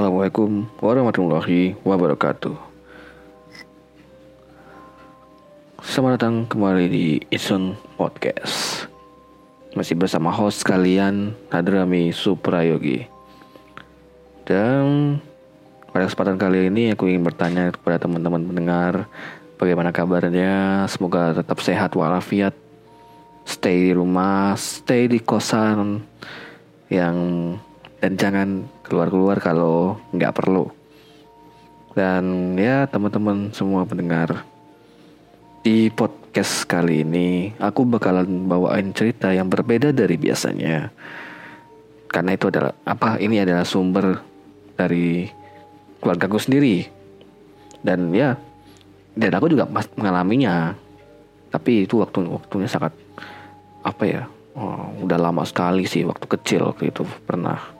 Assalamualaikum warahmatullahi wabarakatuh. Selamat datang kembali di Isun Podcast. Masih bersama host kalian Hadrami Suprayogi. Dan pada kesempatan kali ini aku ingin bertanya kepada teman-teman pendengar bagaimana kabarnya. Semoga tetap sehat walafiat. Stay di rumah, stay di kosan yang dan jangan keluar-keluar kalau nggak perlu. Dan ya teman-teman semua pendengar di podcast kali ini aku bakalan bawain cerita yang berbeda dari biasanya. Karena itu adalah apa ini adalah sumber dari keluarga aku sendiri. Dan ya dan aku juga mengalaminya. Tapi itu waktu waktunya sangat apa ya? Oh, udah lama sekali sih waktu kecil waktu itu pernah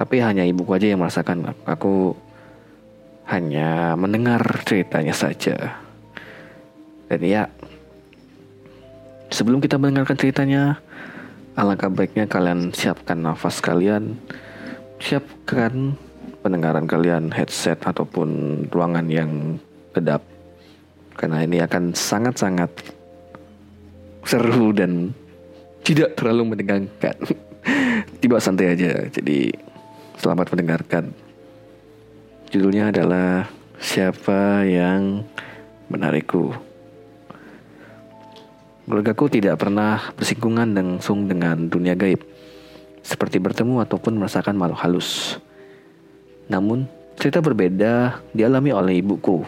tapi hanya ibuku aja yang merasakan. Aku hanya mendengar ceritanya saja. Dan ya, sebelum kita mendengarkan ceritanya, alangkah baiknya kalian siapkan nafas kalian, siapkan pendengaran kalian headset ataupun ruangan yang kedap. Karena ini akan sangat-sangat seru dan tidak terlalu menegangkan. Tiba santai aja. Jadi Selamat mendengarkan. Judulnya adalah Siapa yang menarikku. Keluargaku tidak pernah bersinggungan langsung dengan dunia gaib, seperti bertemu ataupun merasakan makhluk halus. Namun, cerita berbeda dialami oleh ibuku.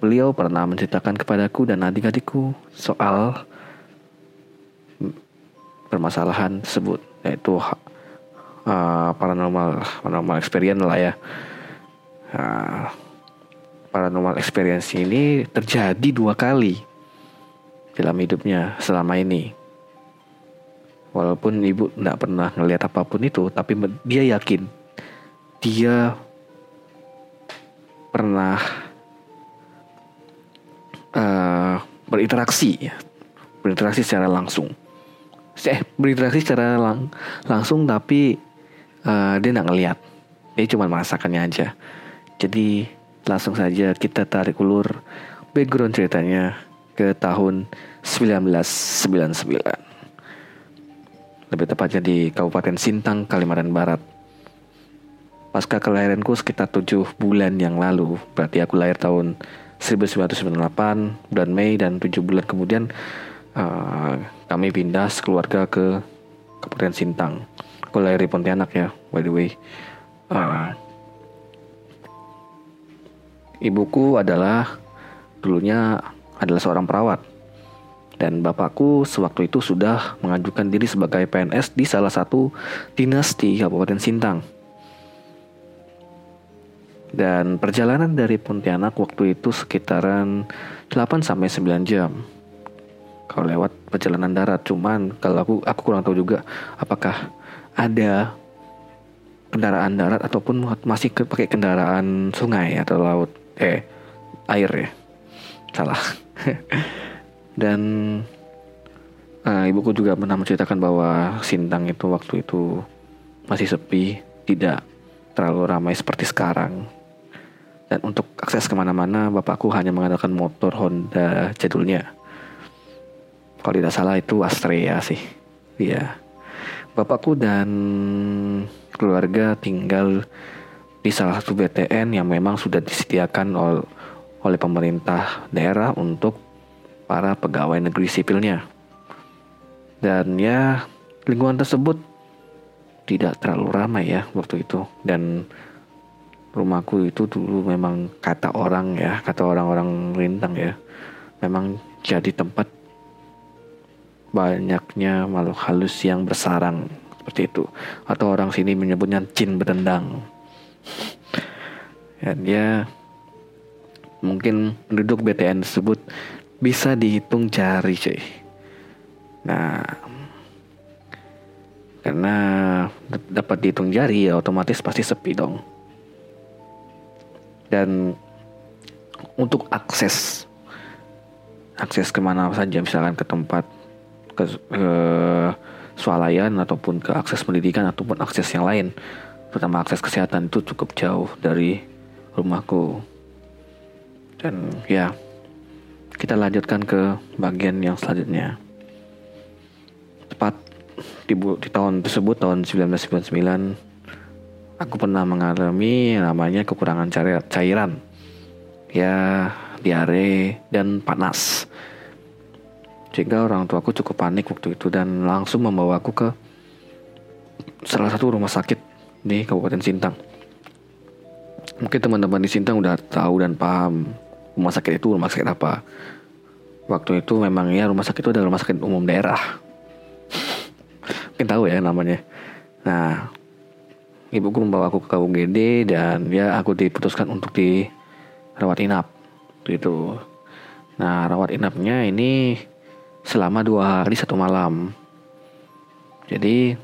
Beliau pernah menceritakan kepadaku dan adik-adikku soal permasalahan tersebut, yaitu uh, paranormal paranormal experience lah ya. Uh, paranormal experience ini terjadi dua kali dalam hidupnya selama ini. Walaupun ibu tidak pernah ngelihat apa pun itu tapi dia yakin dia pernah uh, berinteraksi ya berinteraksi secara langsung. Eh berinteraksi secara lang langsung tapi uh, dia nggak ngeliat. Dia cuma merasakannya aja. Jadi langsung saja kita tarik ulur background ceritanya ke tahun 1999 lebih tepatnya di Kabupaten Sintang, Kalimantan Barat. Pasca kelahiranku sekitar 7 bulan yang lalu, berarti aku lahir tahun 1998, bulan Mei dan 7 bulan kemudian uh, kami pindah sekeluarga ke Kabupaten Sintang aku lahir di Pontianak ya by the way uh, ibuku adalah dulunya adalah seorang perawat dan bapakku sewaktu itu sudah mengajukan diri sebagai PNS di salah satu dinas di Kabupaten Sintang. Dan perjalanan dari Pontianak waktu itu sekitaran 8 sampai 9 jam. Kalau lewat perjalanan darat, cuman kalau aku aku kurang tahu juga apakah ada kendaraan darat ataupun masih pakai kendaraan sungai atau laut. Eh air ya. Salah. Dan uh, ibuku juga pernah menceritakan bahwa Sintang itu waktu itu masih sepi tidak terlalu ramai seperti sekarang. Dan untuk akses ke mana-mana bapakku hanya mengandalkan motor Honda jadulnya. Kalau tidak salah itu Astrea sih. Iya Bapakku dan keluarga tinggal di salah satu BTN yang memang sudah disediakan ol oleh pemerintah daerah untuk para pegawai negeri sipilnya. Dan ya lingkungan tersebut tidak terlalu ramai ya waktu itu dan rumahku itu dulu memang kata orang ya kata orang-orang rintang ya memang jadi tempat banyaknya makhluk halus yang bersarang. Seperti itu. Atau orang sini menyebutnya jin berdendang. Dan dia mungkin penduduk BTN tersebut bisa dihitung jari cuy. Nah karena dapat dihitung jari ya otomatis pasti sepi dong. Dan untuk akses akses ke mana saja misalkan ke tempat ke, ke swalayan ataupun ke akses pendidikan ataupun akses yang lain. Terutama akses kesehatan itu cukup jauh dari rumahku. Dan ya kita lanjutkan ke bagian yang selanjutnya. Tepat di, di tahun tersebut tahun 1999 aku pernah mengalami namanya kekurangan cairan. Ya diare dan panas sehingga orang tuaku cukup panik waktu itu dan langsung membawaku ke salah satu rumah sakit di Kabupaten Sintang. Mungkin teman-teman di Sintang udah tahu dan paham rumah sakit itu rumah sakit apa. Waktu itu memang ya rumah sakit itu adalah rumah sakit umum daerah. Mungkin tahu ya namanya. Nah, ibuku membawa aku ke KUGD dan ya aku diputuskan untuk dirawat inap. Itu. Nah, rawat inapnya ini selama dua hari satu malam. Jadi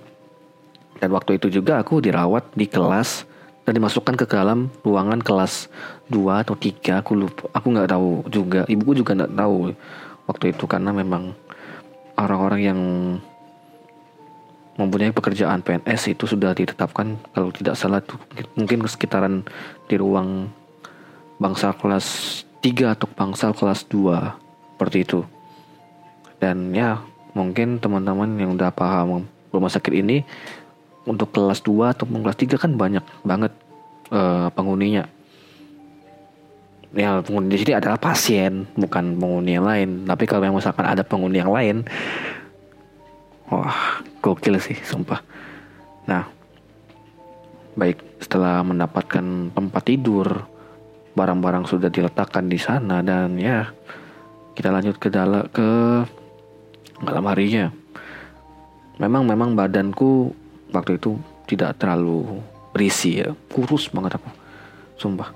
dan waktu itu juga aku dirawat di kelas dan dimasukkan ke dalam ruangan kelas 2 atau 3 aku lupa aku nggak tahu juga. Ibuku juga nggak tahu waktu itu karena memang orang-orang yang mempunyai pekerjaan PNS itu sudah ditetapkan. Kalau tidak salah tuh mungkin sekitaran di ruang bangsa kelas 3 atau bangsa kelas 2 seperti itu dan ya mungkin teman-teman yang udah paham rumah sakit ini untuk kelas 2 atau kelas 3 kan banyak banget uh, penghuninya. Ya penghuni di sini adalah pasien bukan penghuni yang lain. Tapi kalau misalkan ada penghuni yang lain wah gokil sih sumpah. Nah baik setelah mendapatkan tempat tidur barang-barang sudah diletakkan di sana dan ya kita lanjut ke dalam ke malam harinya. Memang memang badanku waktu itu tidak terlalu berisi ya. Kurus banget aku. Sumpah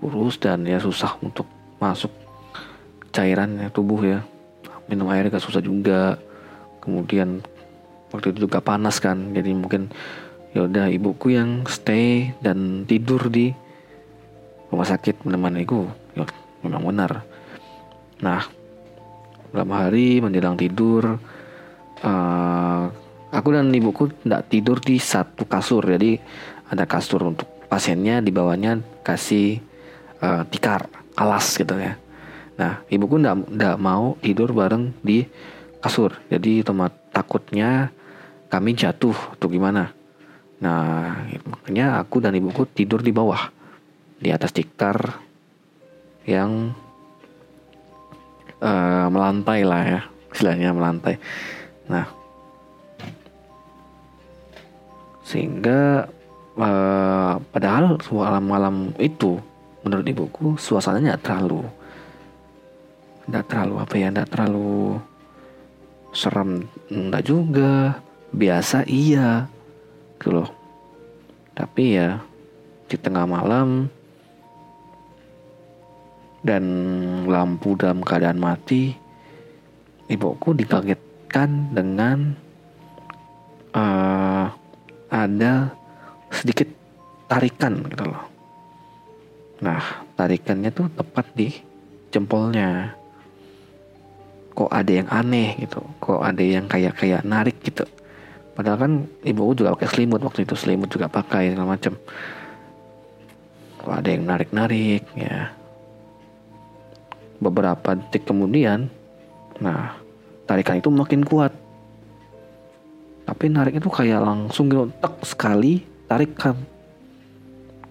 kurus dan ya susah untuk masuk cairannya tubuh ya. Minum air gak susah juga. Kemudian waktu itu juga panas kan jadi mungkin ya udah ibuku yang stay dan tidur di rumah sakit menemaniku ya memang benar. Nah malam hari menjelang tidur. Uh, aku dan ibuku tidak tidur di satu kasur. Jadi ada kasur untuk pasiennya di bawahnya kasih uh, tikar alas gitu ya. Nah ibuku tidak mau tidur bareng di kasur. Jadi teman takutnya kami jatuh atau gimana. Nah makanya aku dan ibuku tidur di bawah di atas tikar yang uh, melantai lah ya istilahnya melantai. Nah sehingga uh, padahal malam-malam itu menurut ibuku suasananya tidak terlalu tidak terlalu apa ya tidak terlalu serem. Enggak juga biasa iya gitu loh. Tapi ya di tengah malam dan lampu dalam keadaan mati, ibuku dikagetkan dengan uh, ada sedikit tarikan gitu loh. Nah, tarikannya tuh tepat di jempolnya. Kok ada yang aneh gitu, kok ada yang kayak kayak narik gitu. Padahal kan ibuku juga pakai selimut waktu itu selimut juga pakai segala macam. Kok ada yang narik-narik ya beberapa detik kemudian nah tarikan itu makin kuat. Tapi narik itu kayak langsung gitu tek sekali tarikan.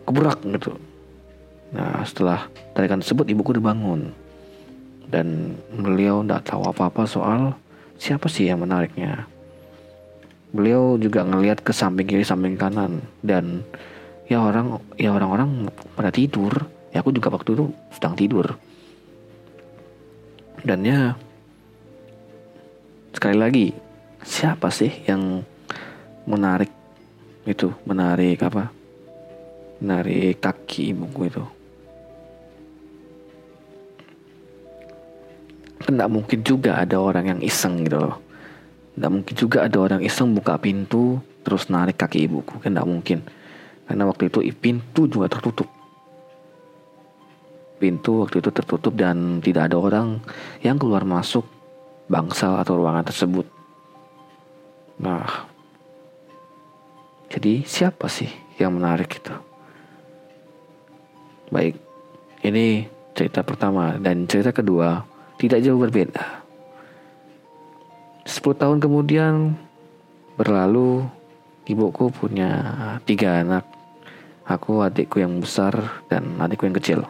Keberak gitu. Nah setelah tarikan tersebut ibuku dibangun. Dan beliau tidak tahu apa-apa soal siapa sih yang menariknya. Beliau juga ngelihat ke samping kiri samping kanan. Dan ya orang ya orang-orang pada tidur. Ya aku juga waktu itu sedang tidur dan ya sekali lagi siapa sih yang menarik itu? Menarik apa? Menarik kaki ibuku itu. Kan mungkin juga ada orang yang iseng gitu loh. Tidak mungkin juga ada orang iseng buka pintu terus narik kaki ibuku. Kan mungkin. Karena waktu itu pintu juga tertutup Pintu waktu itu tertutup dan tidak ada orang yang keluar masuk bangsal atau ruangan tersebut. Nah, jadi siapa sih yang menarik itu. Baik, ini cerita pertama dan cerita kedua tidak jauh berbeda. 10 tahun kemudian berlalu ibuku punya tiga anak. Aku adikku yang besar dan adikku yang kecil.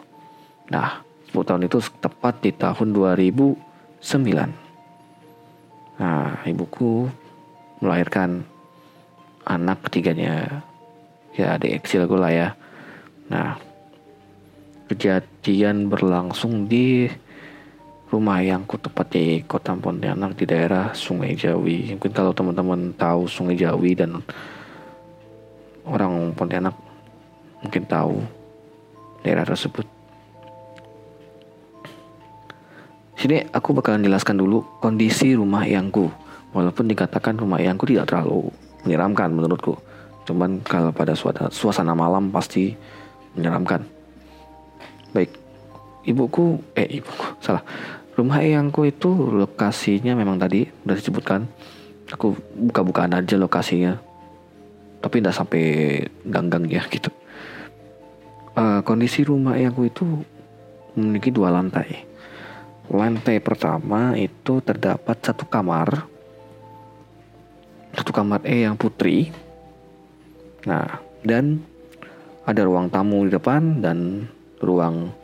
Nah, 10 tahun itu tepat di tahun 2009. Nah, ibuku melahirkan anak ketiganya. Ya, adik kecil gue lah ya. Nah, kejadian berlangsung di rumah yang ku tepat di kota Pontianak di daerah Sungai Jawi. Mungkin kalau teman-teman tahu Sungai Jawi dan orang Pontianak mungkin tahu daerah tersebut. Sini aku bakalan jelaskan dulu kondisi rumah yangku. Walaupun dikatakan rumah yangku tidak terlalu menyeramkan menurutku. Cuman kalau pada suasana malam pasti menyeramkan. Baik, ibuku, eh ibuku, salah Rumah eyangku itu lokasinya memang tadi udah disebutkan. Aku buka-bukaan aja lokasinya. Tapi tidak sampai ganggang ya gitu. Uh, kondisi rumah eyangku itu memiliki dua lantai. Lantai pertama itu terdapat satu kamar. Satu kamar eyang putri. Nah, dan ada ruang tamu di depan dan ruang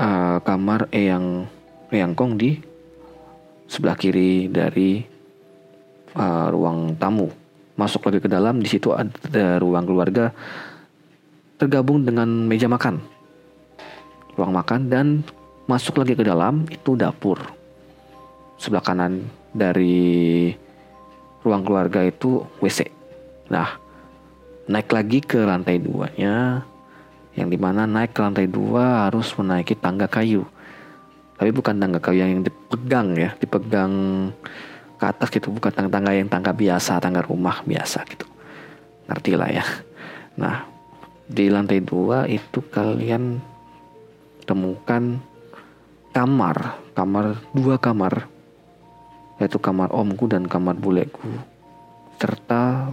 uh, kamar eyang Riangkong di sebelah kiri dari uh, ruang tamu. Masuk lagi ke dalam, di situ ada ruang keluarga tergabung dengan meja makan. Ruang makan dan masuk lagi ke dalam itu dapur. Sebelah kanan dari ruang keluarga itu WC. Nah, naik lagi ke lantai duanya, yang di mana naik ke lantai dua harus menaiki tangga kayu tapi bukan tangga kayu yang dipegang ya dipegang ke atas gitu bukan tangga-tangga yang tangga biasa tangga rumah biasa gitu ngerti lah ya nah di lantai dua itu kalian temukan kamar kamar dua kamar yaitu kamar omku dan kamar buleku serta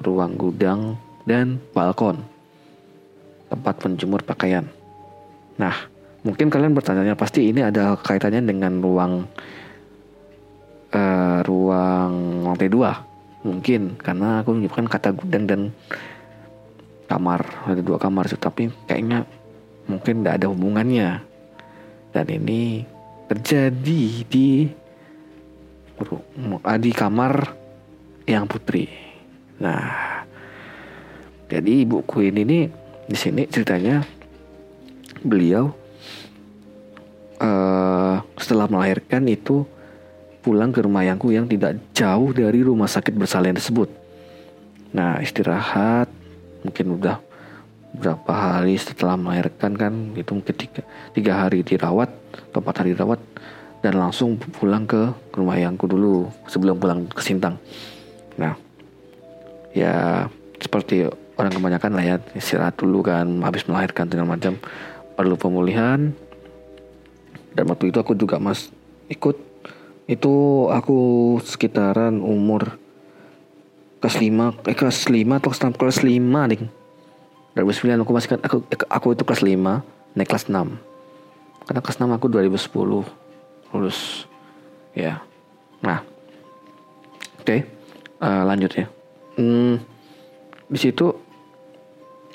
ruang gudang dan balkon tempat penjemur pakaian nah Mungkin kalian bertanya pasti ini ada kaitannya dengan ruang uh, ruang lantai dua. Mungkin karena aku menyebutkan kata gudang dan kamar ada dua kamar tapi kayaknya mungkin tidak ada hubungannya dan ini terjadi di di kamar yang putri. Nah, jadi ibuku ini nih di sini ceritanya beliau uh, setelah melahirkan itu pulang ke rumah yangku yang tidak jauh dari rumah sakit bersalin tersebut. Nah istirahat mungkin udah berapa hari setelah melahirkan kan itu mungkin tiga, tiga hari dirawat atau empat hari dirawat dan langsung pulang ke rumah yangku dulu sebelum pulang ke Sintang. Nah ya seperti orang kebanyakan lah ya istirahat dulu kan habis melahirkan segala macam perlu pemulihan dan waktu itu aku juga mas ikut itu aku sekitaran umur kelas 5 eh kelas 5 atau kelas 6 kelas 5 ding 2009 aku masih kan aku aku itu kelas 5 naik kelas 6 karena kelas 6 aku 2010 lulus. Ya. Nah. Oke okay. uh, eh, lanjut ya. Hmm, di situ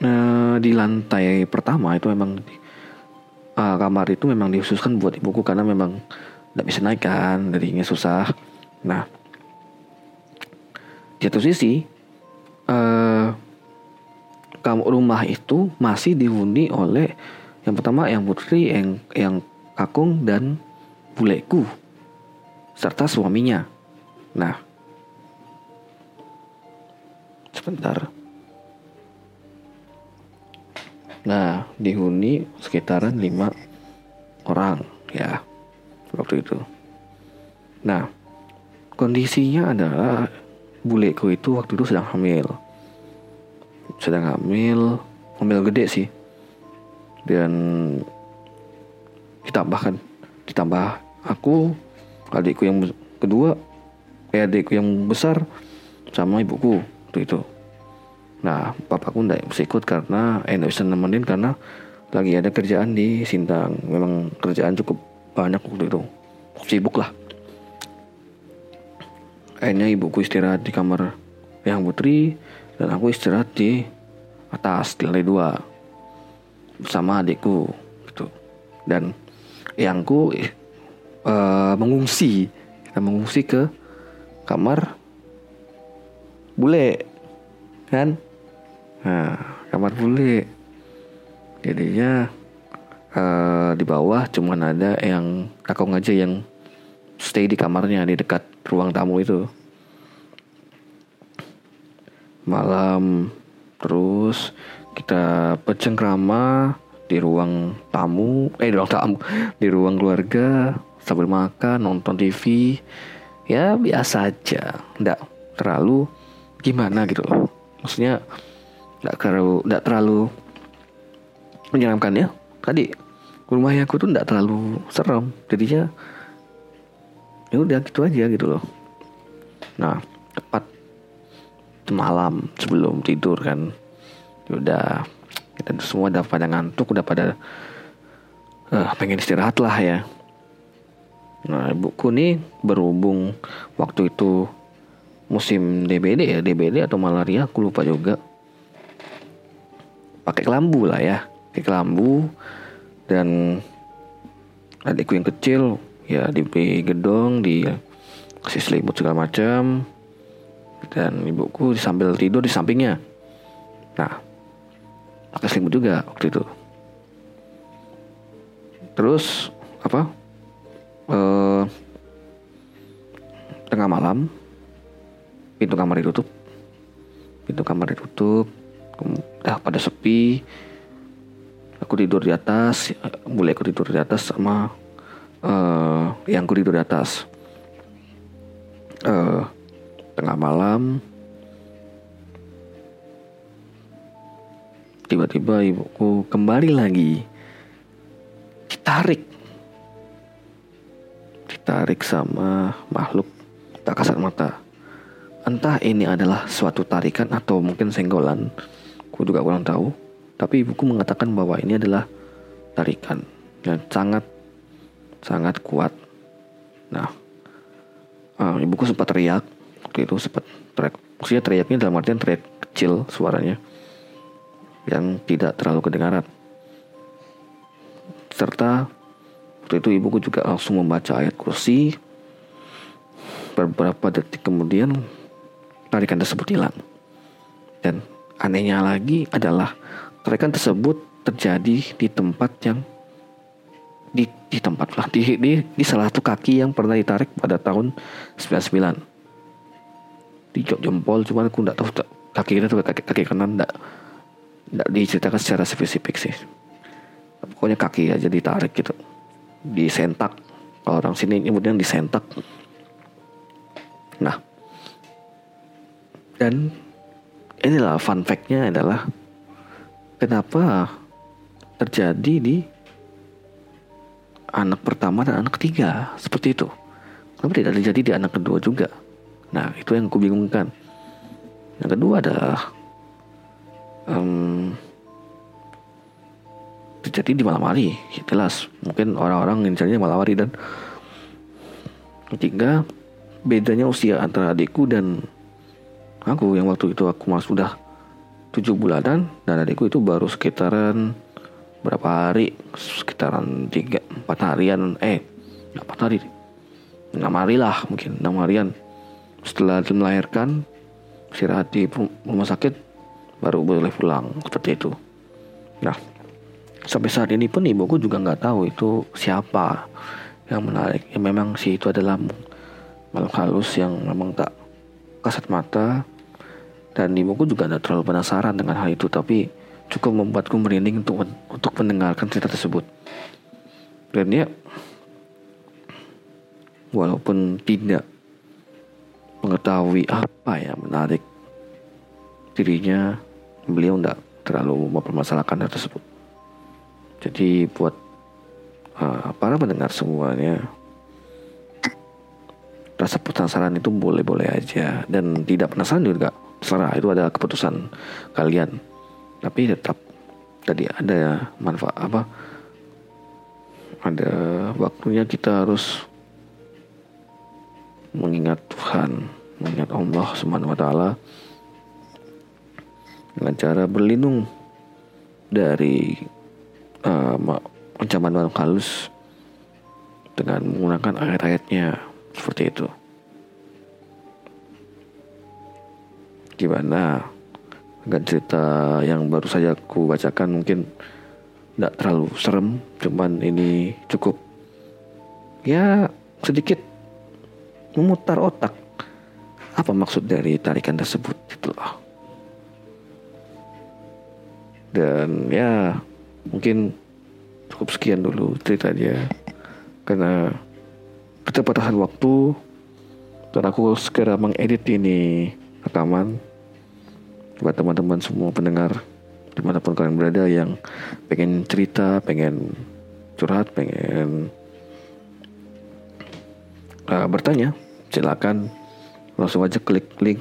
uh, di lantai pertama itu memang uh, kamar itu memang dikhususkan buat ibuku karena memang tidak bisa naik kan jadinya susah. Nah. Di satu sisi uh, rumah itu masih dihuni oleh yang pertama yang putri yang yang kakung dan buleku serta suaminya nah sebentar Nah, dihuni sekitaran lima orang ya waktu itu. Nah, kondisinya adalah buleku itu waktu itu sedang hamil. Sedang hamil, hamil gede sih. Dan ditambahkan ditambah aku adikku yang kedua eh adikku yang besar sama ibuku waktu itu Nah, papaku nggak bisa ikut karena eh bisa nemenin karena lagi ada kerjaan di Sintang. Memang kerjaan cukup banyak waktu itu. Sibuk lah. Akhirnya ibuku istirahat di kamar yang putri dan aku istirahat di atas di lantai dua bersama adikku gitu. Dan yangku uh, mengungsi kita mengungsi ke kamar bule kan Nah, kamar bule. Jadinya uh, di bawah cuman ada yang kakong aja yang stay di kamarnya di dekat ruang tamu itu. Malam. Terus kita bercengkrama di ruang tamu, eh di ruang tamu, di ruang keluarga sambil makan, nonton TV. Ya biasa aja, ndak terlalu gimana gitu loh. Maksudnya nggak terlalu nggak terlalu menyeramkan ya. Tadi rumahnya aku tuh nggak terlalu serem. Jadinya ya udah gitu aja gitu loh. Nah tepat malam sebelum tidur kan. Ya udah kita semua udah pada ngantuk udah pada uh, pengen istirahat lah ya. Nah ibuku nih berhubung waktu itu musim DBD ya DBD atau malaria aku lupa juga. Pakai kelambu lah ya pakai kelambu. Dan adikku yang kecil ya di gedong di kasih selimut segala macam dan ibuku sambil tidur di sampingnya. Nah pakai selimut juga waktu itu. Terus apa eh, tengah malam pintu kamar ditutup. Pintu kamar ditutup udah pada sepi. Aku tidur di atas mulai aku tidur di atas sama uh, yang aku tidur di atas. Uh, tengah malam. Tiba-tiba ibuku kembali lagi. Ditarik. Ditarik sama makhluk tak kasat mata. Entah ini adalah suatu tarikan atau mungkin senggolan. Aku juga kurang tahu. Tapi ibuku mengatakan bahwa ini adalah tarikan yang sangat sangat kuat. Nah, uh, ibuku sempat teriak waktu itu sempat teriak. Maksudnya teriaknya dalam artian teriak kecil suaranya yang tidak terlalu kedengaran. Serta waktu itu ibuku juga langsung membaca ayat kursi. Beberapa detik kemudian tarikan tersebut hilang. Dan Anehnya lagi adalah tarikan tersebut terjadi di tempat yang di, di tempat lah di, di, di salah satu kaki yang pernah ditarik pada tahun 99 di jok jempol cuman aku nggak tahu kaki kita tuh kaki, kaki kanan nggak nggak diceritakan secara spesifik sih. Pokoknya kaki aja ditarik gitu. Disentak. Kalau orang sini kemudian disentak. Nah. Dan inilah fun fact-nya adalah kenapa terjadi di anak pertama dan anak ketiga. Seperti itu. Kenapa tidak terjadi di anak kedua juga? Nah itu yang aku bingungkan. Yang kedua adalah um, terjadi di malam hari. Jelas mungkin orang-orang ngincarnya malam hari dan ketiga bedanya usia antara adikku dan aku. Yang waktu itu aku masih sudah tujuh bulanan dan adikku itu baru sekitaran berapa hari? Sekitaran tiga empat harian. Eh empat hari. Enam hari lah mungkin enam harian setelah melahirkan istirahat di rumah sakit baru boleh pulang. Seperti itu. Nah sampai saat ini pun ibuku juga nggak tahu itu siapa yang menarik. Ya memang sih itu adalah makhluk halus yang memang tak kasat mata. Dan ibuku juga tidak terlalu penasaran dengan hal itu, tapi cukup membuatku merinding untuk untuk mendengarkan cerita tersebut. Dan ya, walaupun tidak mengetahui apa yang menarik dirinya, beliau tidak terlalu mempermasalahkan hal tersebut. Jadi buat uh, para pendengar semuanya, rasa penasaran itu boleh-boleh aja dan tidak penasaran juga terserah itu adalah keputusan kalian tapi tetap tadi ada manfaat apa ada waktunya kita harus mengingat Tuhan mengingat Allah Subhanahu wa taala dengan cara berlindung dari uh, ancaman makhluk halus dengan menggunakan ayat-ayatnya seperti itu. Gimana? Dengan cerita yang baru saja aku bacakan mungkin tidak terlalu serem, cuman ini cukup ya sedikit memutar otak. Apa maksud dari tarikan tersebut itu loh. Dan ya mungkin cukup sekian dulu cerita dia karena keterbatasan waktu dan aku segera mengedit ini rekaman buat teman-teman semua pendengar di mana pun kalian berada yang pengen cerita, pengen curhat, pengen uh, bertanya, silakan langsung aja klik link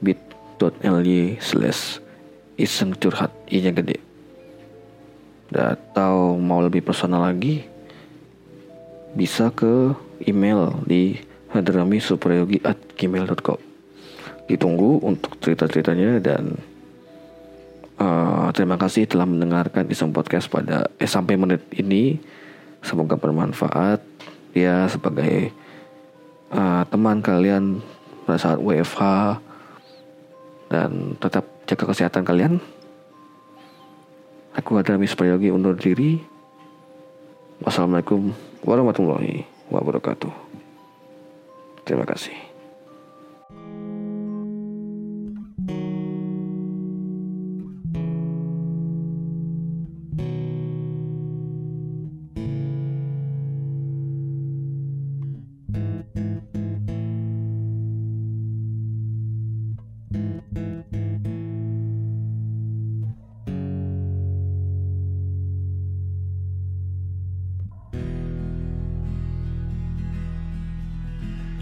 bit.ly slash iseng curhat i nya gede. Atau mau lebih personal lagi bisa ke email di hadrami at gmail.com ditunggu untuk cerita-ceritanya dan uh, terima kasih telah mendengarkan iseng podcast pada eh sampai menit ini. Semoga bermanfaat ya sebagai uh, teman kalian pada saat WFH dan tetap jaga kesehatan kalian. Aku adalah Miss Prayogi undur diri. Wassalamualaikum warahmatullahi wabarakatuh. Terima kasih.